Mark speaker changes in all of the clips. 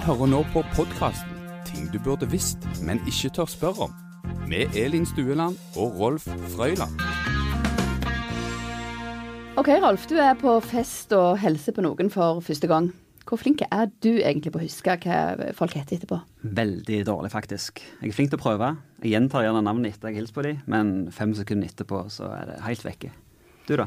Speaker 1: hører nå på podkasten 'Ting du burde visst, men ikke tør spørre om', med Elin Stueland og Rolf Frøyland.
Speaker 2: Ok, Rolf, du er på fest og hilser på noen for første gang. Hvor flink er du egentlig på å huske hva folk heter etterpå?
Speaker 3: Veldig dårlig, faktisk. Jeg er flink til å prøve. Jeg gjentar gjerne navnet etter jeg hilser på dem, men fem sekunder etterpå så er det helt vekke. Du, da?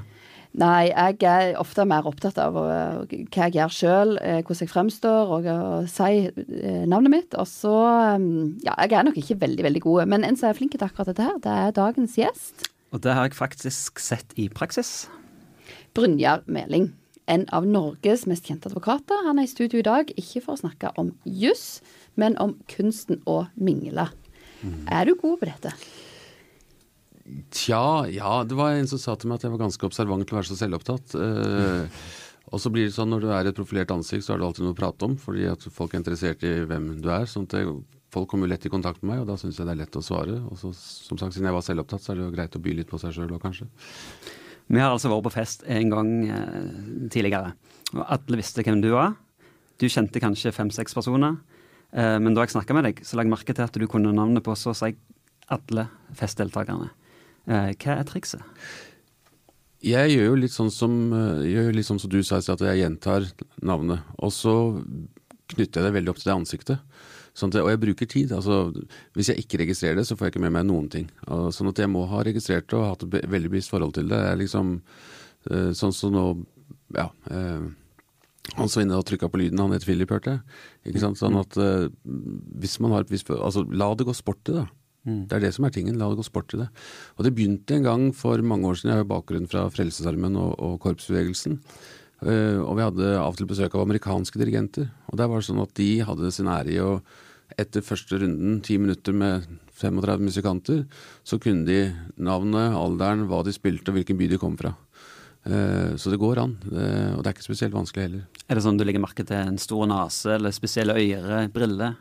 Speaker 2: Nei, jeg er ofte mer opptatt av uh, hva jeg gjør sjøl, uh, hvordan jeg fremstår, og å si uh, navnet mitt. Og så um, Ja, jeg er nok ikke veldig, veldig god, men en som er flink til akkurat dette her, det er dagens gjest.
Speaker 3: Og det har jeg faktisk sett i praksis.
Speaker 2: Brynjar Meling. En av Norges mest kjente advokater. Han er i studio i dag, ikke for å snakke om juss, men om kunsten å mingle. Mm. Er du god på dette?
Speaker 4: Tja, ja. Det var en som sa til meg at jeg var ganske observant til å være så selvopptatt. Eh, og så blir det sånn når du er et profilert ansikt, så har du alltid noe å prate om, fordi at folk er interessert i hvem du er. sånn at Folk kommer jo lett i kontakt med meg, og da syns jeg det er lett å svare. Og så, som sagt, siden jeg var selvopptatt, så er det jo greit å by litt på seg sjøl òg, kanskje.
Speaker 3: Vi har altså vært på fest en gang eh, tidligere, og alle visste hvem du var. Du kjente kanskje fem-seks personer, eh, men da jeg snakka med deg, så la jeg merke til at du kunne navnet på så å si alle festdeltakerne. Eh, hva er trikset?
Speaker 4: Jeg gjør jo litt sånn som, eh, litt sånn som du sa, at jeg gjentar navnet. Og så knytter jeg det veldig opp til det ansiktet. Sånn at, og jeg bruker tid. altså Hvis jeg ikke registrerer det, så får jeg ikke med meg noen ting. Og, sånn at jeg må ha registrert det og hatt et veldig bevisst forhold til det. det er liksom uh, Sånn som nå Ja. Han som var inne og trykka på lyden, han het Philip, hørte jeg. Ikke sant? Sånn at hvis man har et visst Altså, la det gå sport i det, da. Mm. Det er det som er tingen. La det gå sport i det. Og det begynte en gang for mange år siden. Jeg har bakgrunn fra Frelsesarmen og, og korpsbevegelsen. Uh, og vi hadde av og til besøk av amerikanske dirigenter. Og der var det sånn at de hadde sin ære i å etter første runden, ti minutter med 35 musikanter, så kunne de navnet, alderen, hva de spilte og hvilken by de kom fra. Uh, så det går an. Uh, og det er ikke spesielt vanskelig heller.
Speaker 3: Er det sånn du legger merke til en stor nese eller spesielle øyre, briller?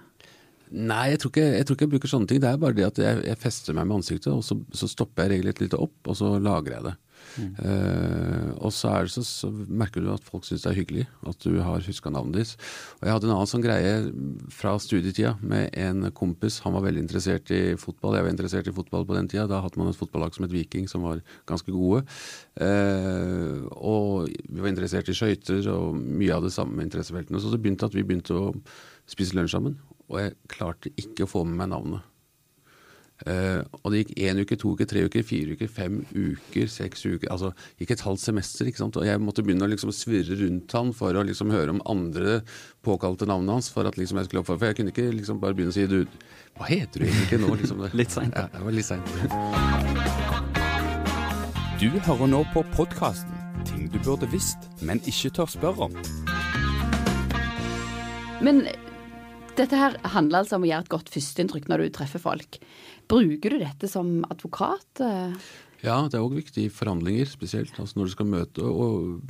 Speaker 4: Nei, jeg tror, ikke, jeg tror, ikke, jeg bruker sånne ting. Det er bare det at jeg, jeg fester meg med ansiktet, og så, så stopper jeg regelrett litt opp, og så lagrer jeg det. Mm. Uh, og så, det så, så, merker du at folk syns det er hyggelig at du har huska navnet ditt. Og jeg hadde en annen sånn greie fra studietida med en kompis. Han var veldig interessert i fotball. Jeg var interessert i fotball på den tida. Da hadde man et fotballag som het Viking, som var ganske gode. Uh, og vi var interessert i skøyter og mye av det samme interessefeltene. Så det begynte at vi begynte å spise lunsj sammen og jeg klarte ikke å få med meg navnet. Uh, og det gikk én uke, to uker, tre uker, fire uker, fem uker, seks uker Altså gikk et halvt semester, ikke sant. Og jeg måtte begynne å liksom svirre rundt han for å liksom høre om andre påkalte navnet hans. For at liksom jeg skulle oppføre For jeg kunne ikke liksom bare begynne å si du, hva heter du egentlig nå? Liksom
Speaker 3: litt seint.
Speaker 4: Ja, det var litt seint.
Speaker 1: Du hører nå på podkasten Ting du burde visst, men ikke tør spørre om.
Speaker 2: Men dette her handler altså om å gjøre et godt førsteinntrykk når du treffer folk. Bruker du dette som advokat?
Speaker 4: Ja, det er òg viktig i forhandlinger, spesielt. Altså når du skal møte og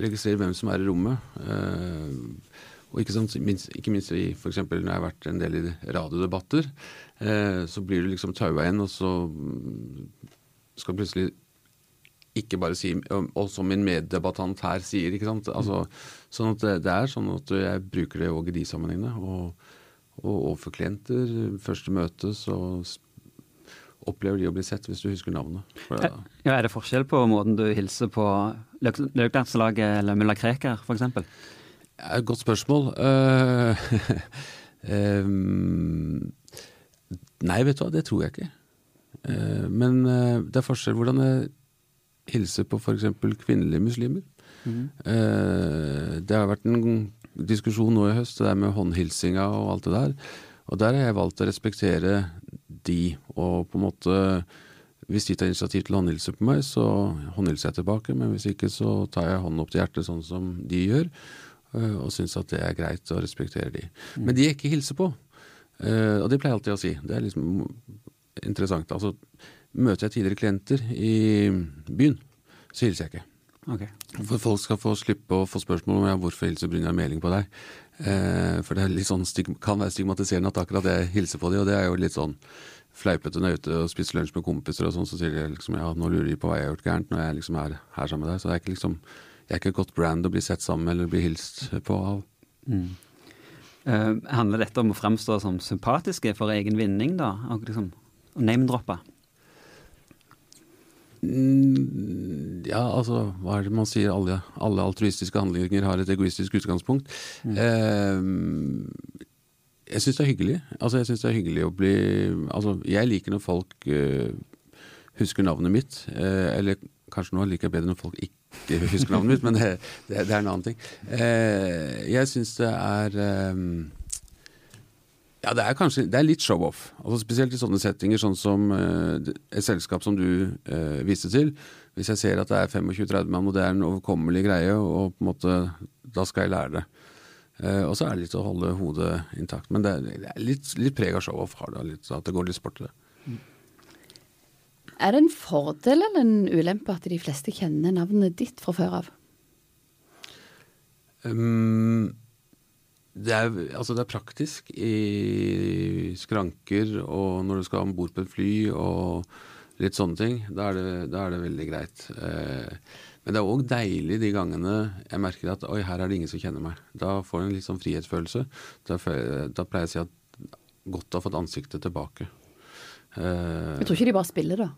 Speaker 4: registrere hvem som er i rommet. Eh, og ikke, sant, ikke minst i f.eks. når jeg har vært en del i radiodebatter, eh, så blir du liksom taua inn, og så skal plutselig ikke bare si Og som min meddebattant her sier, ikke sant. Altså, sånn at det, det, er sånn at jeg bruker det òg i de sammenhengene. Og, og overfor klienter, første møte, så opplever de å bli sett hvis du husker navnet.
Speaker 3: Det, ja, Er det forskjell på måten du hilser på Løklandslaget eller mulla Krekar, f.eks.?
Speaker 4: Ja, godt spørsmål. Uh, um, nei, vet du hva, det tror jeg ikke. Uh, men uh, det er forskjell hvordan jeg hilse på f.eks. kvinnelige muslimer. Mm. Eh, det har vært en diskusjon nå i høst, det der med håndhilsinga og alt det der. Og der har jeg valgt å respektere de, og på en måte Hvis de tar initiativ til å håndhilse på meg, så håndhilser jeg tilbake. Men hvis ikke, så tar jeg hånden opp til hjertet sånn som de gjør, eh, og syns at det er greit å respektere de. Mm. Men de jeg ikke hilser på, eh, og det pleier jeg alltid å si, det er liksom interessant. altså Møter jeg tidligere klienter i byen, så hilser jeg ikke.
Speaker 3: Okay.
Speaker 4: For folk skal få slippe å få spørsmål om ja, hvorfor hilser Brynjar Meling på deg. Eh, for det sånn kan være stigmatiserende at akkurat jeg hilser på dem, og det er jo litt sånn fleipete når jeg er ute og spiser lunsj med kompiser og sånn, så sier de liksom ja, nå lurer de på hva jeg har gjort gærent når jeg liksom er her sammen med deg. Så det er ikke liksom jeg er ikke et godt brand å bli sett sammen med eller bli hilst på av. Mm.
Speaker 3: Uh, handler dette om å fremstå som sympatiske for egen vinning, da? Og liksom, name-droppe?
Speaker 4: Mm, ja, altså, hva er det man sier? Alle, alle altruistiske handlinger har et egoistisk utgangspunkt. Mm. Eh, jeg syns det er hyggelig. Altså, jeg synes det er hyggelig å bli Altså, jeg liker når folk uh, husker navnet mitt. Uh, eller kanskje nå liker jeg bedre når folk ikke husker navnet mitt, men det, det, det, er en annen ting. Uh, jeg syns det er um, ja, det er kanskje det er litt show-off. Altså Spesielt i sånne settinger, sånn som uh, et selskap som du uh, viste til. Hvis jeg ser at det er 25-30 mann, og det er en overkommelig greie, og på en måte, da skal jeg lære det. Uh, og så er det litt å holde hodet intakt. Men det er, det er litt, litt preg av show-off, har det. Litt, at det går litt sport i det.
Speaker 2: Er det en fordel eller en ulempe at de fleste kjenner navnet ditt fra før av?
Speaker 4: Um, det er, altså det er, praktisk i skranker og når du skal om bord på et fly og litt sånne ting. Da er det, da er det veldig greit. Eh, men det er òg deilig de gangene jeg merker at oi, her er det ingen som kjenner meg. Da får du en litt sånn frihetsfølelse. Da, da pleier jeg å si at godt å ha fått ansiktet tilbake.
Speaker 2: Eh, jeg tror ikke de bare spiller, da?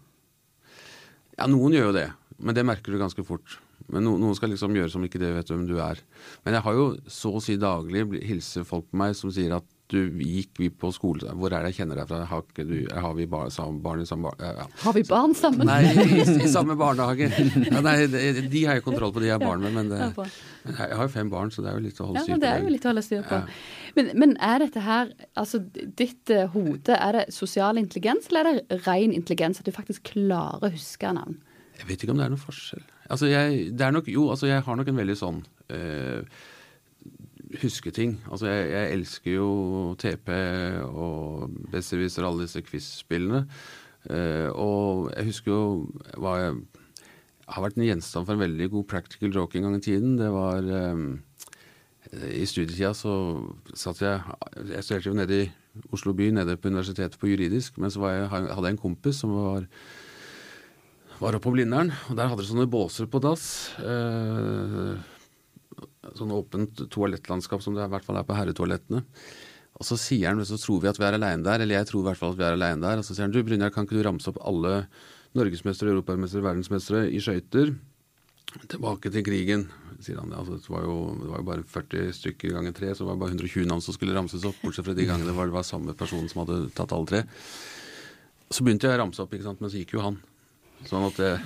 Speaker 4: Ja, noen gjør jo det. Men det merker du ganske fort. Men no, noen skal liksom gjøre som ikke det vet hvem du er. Men jeg har jo så å si daglig hilser folk på meg som sier at du gikk vi på skole Hvor er det jeg kjenner deg fra? Har, du, har vi bar, sam, barn i samme
Speaker 2: ja. Har vi barn sammen?
Speaker 4: Nei, i, i samme barnehage. Ja, nei, de, de, har jeg kontroll på, de jeg har barn med. Men, det, men, jeg har jo fem barn, så det er jo litt å holde styr
Speaker 2: på. Ja, det er jo litt å holde styr på. Men, men, er dette her, altså ditt uh, hode, er det sosial intelligens, eller er det ren intelligens? At du faktisk klarer å huske navn?
Speaker 4: Jeg vet ikke om det er noen forskjell. Altså jeg, det er nok, jo, altså jeg har nok en veldig sånn øh, husketing. Altså jeg, jeg, elsker jo TP og Besserwisser alle disse quiz-spillene. Uh, og jeg husker jo hva jeg har vært en gjenstand for en veldig god practical joke en gang i tiden. Det var um, I studietida så satt jeg Jeg studerte jo nede i Oslo by, nede på universitetet på juridisk. Men så jeg, hadde jeg en kompis som var var oppe på Blindern, og der hadde de sånne båser på dass. Eh, sånn åpent toalettlandskap som det i hvert fall er på herretoalettene. Og så sier han, så tror vi at vi er aleine der, eller jeg tror i hvert fall at vi er aleine der. Og så sier han du Brynjar, kan ikke du ramse opp alle norgesmestere, europamestere, verdensmestere i skøyter tilbake til krigen? sier han. Altså, det, var jo, det var jo bare 40 stykker ganger tre, så det var bare 120 navn som skulle ramses opp. Bortsett fra de gangene det var, det var samme person som hadde tatt alle tre. Så begynte jeg å ramse opp, ikke sant? men så gikk jo han. Sånn at jeg,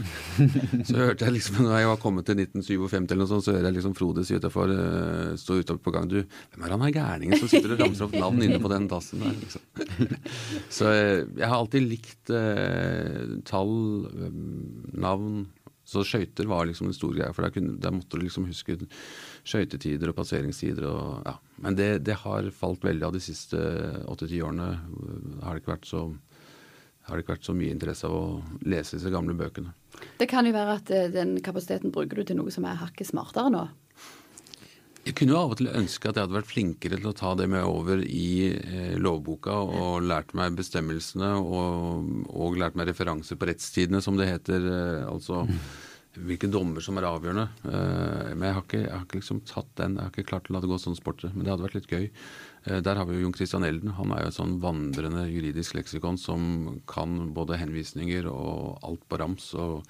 Speaker 4: Så hørte jeg liksom, når jeg var kommet til 1957 eller noe sånt, så hører jeg liksom Frode si utafor uh, stå utafor på gang Du, hvem er han her gærningen som sitter og ramser opp navn inne på den dassen der? Liksom. Så uh, jeg har alltid likt eh, tall, navn. Så skøyter var liksom en stor greie, for der, måtte du liksom huske skøytetider og passeringstider og ja. Men det, det har falt veldig av de siste åtte-ti årene. Har det ikke vært så har det ikke vært så mye interesse av å lese disse gamle bøkene.
Speaker 2: Det kan jo være at eh, den kapasiteten bruker du til noe som er hakket smartere nå?
Speaker 4: Jeg kunne jo av og til ønske at jeg hadde vært flinkere til å ta det med over i eh, lovboka og lært meg bestemmelsene og, og, lært meg referanser på rettstidene, som det heter. Eh, altså hvilke dommer som er avgjørende. Eh, men jeg har, ikke, jeg har, ikke, liksom tatt den. Jeg har ikke klart å la det gå sånn sport. Men det hadde vært litt gøy. Eh, der har vi jo Jon Christian Elden. Han er jo et sånn vandrende juridisk leksikon som kan både henvisninger og alt på rams. Og,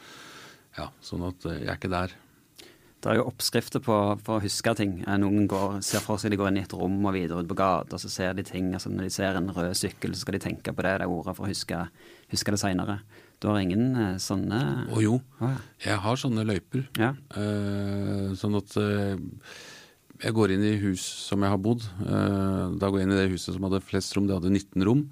Speaker 4: ja, sånn at eh, jeg er ikke der.
Speaker 3: Det er jo oppskrifter på, for å huske ting. Eh, noen går, ser for seg de går inn i et rom og videre ut på gata, og så ser de ting. altså Når de ser en rød sykkel, så skal de tenke på det, det ordet for å huske, huske det seinere. Du har ingen sånne
Speaker 4: Å oh, jo, ja. jeg har sånne løyper. Ja. Eh, sånn at eh, jeg går inn i hus som jeg har bodd. Eh, da går jeg inn i det huset som hadde flest rom. Det hadde 19 rom.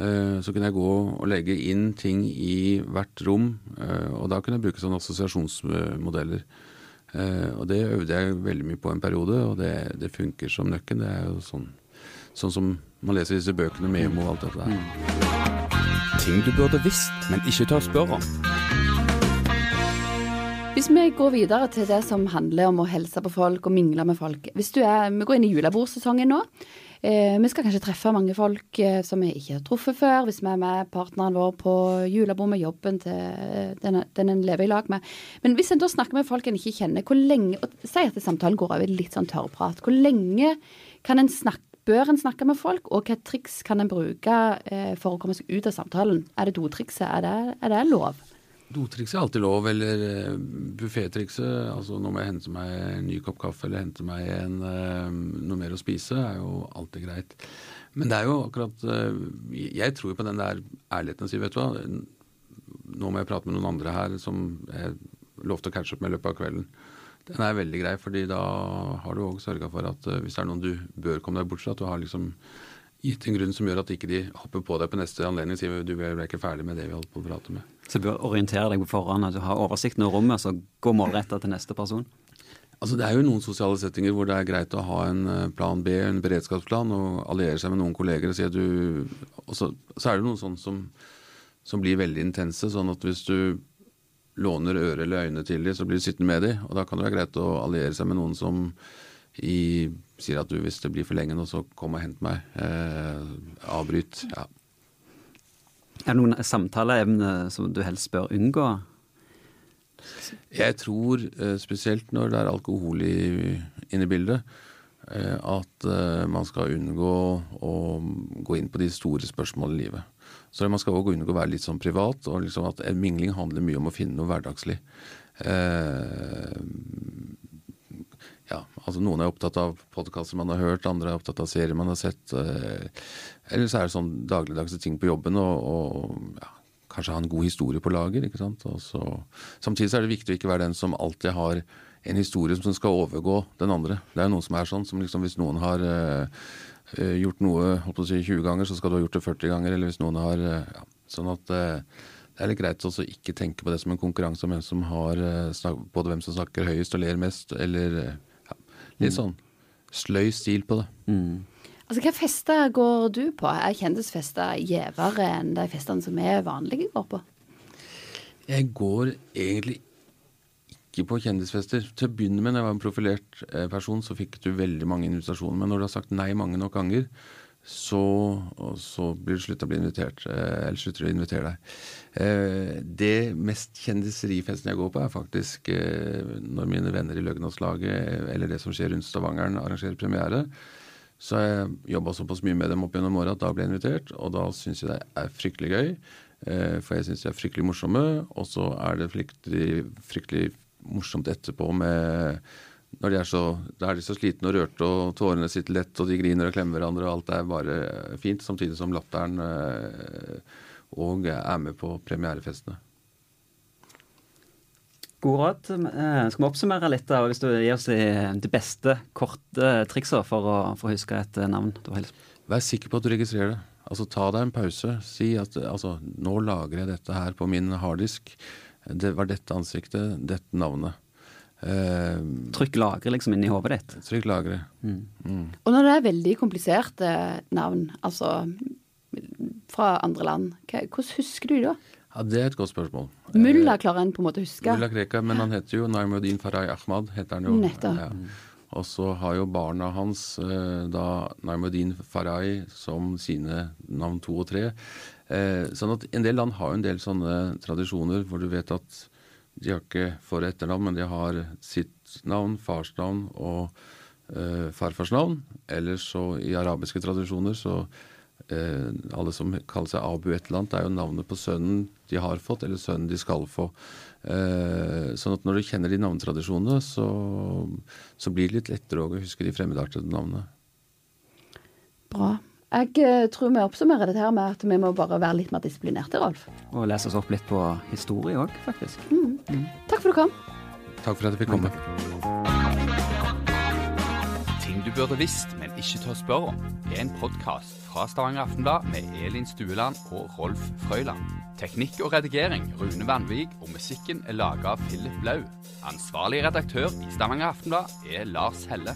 Speaker 4: Eh, så kunne jeg gå og legge inn ting i hvert rom, eh, og da kunne jeg bruke sånne assosiasjonsmodeller. Og det øvde jeg veldig mye på en periode, og det, det funker som nøkken. Det er jo sånn, sånn som man leser disse bøkene Memo og alt dette der.
Speaker 1: Ting du burde visst, men ikke tør spørre om.
Speaker 2: Hvis vi går videre til det som handler om å helse på folk og mingle med folk. Hvis du er, Vi går inn i julebordsesongen nå. Eh, vi skal kanskje treffe mange folk eh, som vi ikke har truffet før, hvis vi er med partneren vår på julebord med jobben til eh, den, den en lever i lag med. Men hvis en da snakker med folk en ikke kjenner, hvor lenge og Si at samtalen går over litt sånn tørrprat. Hvor lenge kan en snakke bør en snakke med folk, og hvilke triks kan en bruke for å komme seg ut av samtalen? Er det dotrikset? Er er det lov?
Speaker 4: Dotrikset er alltid lov, eller uh, buffettrikset. Altså nå må jeg hente meg en ny kopp kaffe eller hente meg en, uh, noe mer å spise, er jo alltid greit. Men det er jo akkurat uh, Jeg tror på den der ærligheten å si, vet du hva. Nå må jeg prate med noen andre her som jeg lovte å catche opp med i løpet av kvelden. Den er veldig grei, fordi da har du òg sørga for at hvis det er noen du bør komme deg bort fra, at du har liksom gitt en grunn som gjør at ikke de hopper på deg på neste anledning og sier du ble ikke ferdig med det vi holdt på å prate med.
Speaker 3: Så du bør orientere deg på forhånd, at du har oversikten over rommet, så gå målretta til neste person?
Speaker 4: Altså Det er jo noen sosiale settinger hvor det er greit å ha en eh, plan B, en beredskapsplan, og alliere seg med noen kolleger og si at du Og så, så er det noen sånne som, som blir veldig intense, sånn at hvis du låner øre eller øyne til dem, så blir du sittende med dem. Og da kan det være greit å alliere seg med noen som i, sier at du hvis det blir for lenge nå, så kom og hent meg. Eh, avbryt. Ja.
Speaker 3: Er det noen samtaleevne som du helst bør unngå?
Speaker 4: Jeg tror, eh, spesielt når det er alkohol inne i bildet, eh, at eh, man skal unngå å gå inn på de store spørsmålene i livet. Så man skal også unngå å være litt sånn privat. og liksom at Mingling handler mye om å finne noe hverdagslig. Eh, ja, altså Noen er opptatt av podkaster man har hørt, andre er opptatt av serier man har sett. Eh, eller så er det sånn dagligdagse ting på jobben og, og ja, kanskje ha en god historie på lager. ikke sant? Så, samtidig så er det viktig å ikke være den som alltid har en historie som skal overgå den andre. Det er noen som er sånn, som liksom hvis noen har uh, gjort noe å si 20 ganger, så skal du ha gjort det 40 ganger. Eller hvis noen har uh, ja, Sånn at uh, det er litt greit også ikke tenke på det som en konkurranse om hvem som har både hvem som snakker høyest og ler mest, eller Litt sånn sløy stil på det. Mm.
Speaker 2: Altså, Hvilke fester går du på? Er kjendisfester gjevere enn de festene som er vanlige går på?
Speaker 4: Jeg går egentlig ikke på kjendisfester. Til å begynne med, når jeg var en profilert eh, person, så fikk du veldig mange invitasjoner. Men når du har sagt nei mange nok ganger, så, så blir du slutta å bli invitert. Eh, eller slutter å invitere deg. Eh, det mest kjendiserifesten jeg går på, er faktisk eh, når mine venner i Løgnåslaget eller det som skjer rundt Stavangeren, arrangerer premiere. Så har jeg jobba såpass mye med dem opp gjennom året at da ble jeg invitert. Og da syns jeg det er fryktelig gøy. For jeg syns de er fryktelig morsomme. Og så er det fryktelig, fryktelig morsomt etterpå med når de er så, da er de så slitne og rørte, og tårene sitter lett, og de griner og klemmer hverandre, og alt er bare fint. Samtidig som latteren og er med på premierefestene.
Speaker 3: God råd. Eh, skal vi oppsummere litt, da, hvis du gir oss de beste korte triksa for å, for å huske et navn?
Speaker 4: Vær sikker på at du registrerer det. Altså Ta deg en pause. Si at altså, nå lagrer jeg dette her på min harddisk. Det var dette ansiktet, dette navnet.
Speaker 3: Eh, Trykk lagre liksom inni hodet ditt.
Speaker 4: Trykk lagre. Mm.
Speaker 2: Mm. Og når det er veldig kompliserte navn, altså fra andre land, hvordan husker du da?
Speaker 4: Ja, Det er et godt spørsmål.
Speaker 2: Mulla klarer en på en måte å huske.
Speaker 4: Mulla Krekar, men han heter jo Naimudin Farai Ahmad. heter han jo.
Speaker 2: Nettopp. Ja.
Speaker 4: Og så har jo barna hans eh, da Naimudin Farai som sine navn to og tre. Eh, sånn at En del land har jo en del sånne tradisjoner hvor du vet at de har ikke for- og etternavn, men de har sitt navn, fars navn og eh, farfars navn. Ellers så i arabiske tradisjoner så eh, Alle som kaller seg Abu et eller annet, er jo navnet på sønnen de har fått, eller sønnen de skal få. Eh, sånn at når du kjenner de navnetradisjonene, så, så blir det litt lettere å huske de fremmedartede navnene.
Speaker 2: Bra. Jeg tror vi oppsummerer dette her med at vi må bare være litt mer disiplinerte, Rolf.
Speaker 3: Og lese oss opp litt på historie òg, faktisk.
Speaker 2: Mm. Mm. Takk for at du kom.
Speaker 4: Takk for at jeg fikk komme.
Speaker 1: Ting du burde visst, men ikke tør spørre om, er en podkast fra Stavanger Aftenblad med Elin Stueland og Rolf Frøyland. Teknikk og redigering Rune Vanvik, og musikken er laga av Philip Blau. Ansvarlig redaktør i Stavanger Aftenblad er Lars Helle.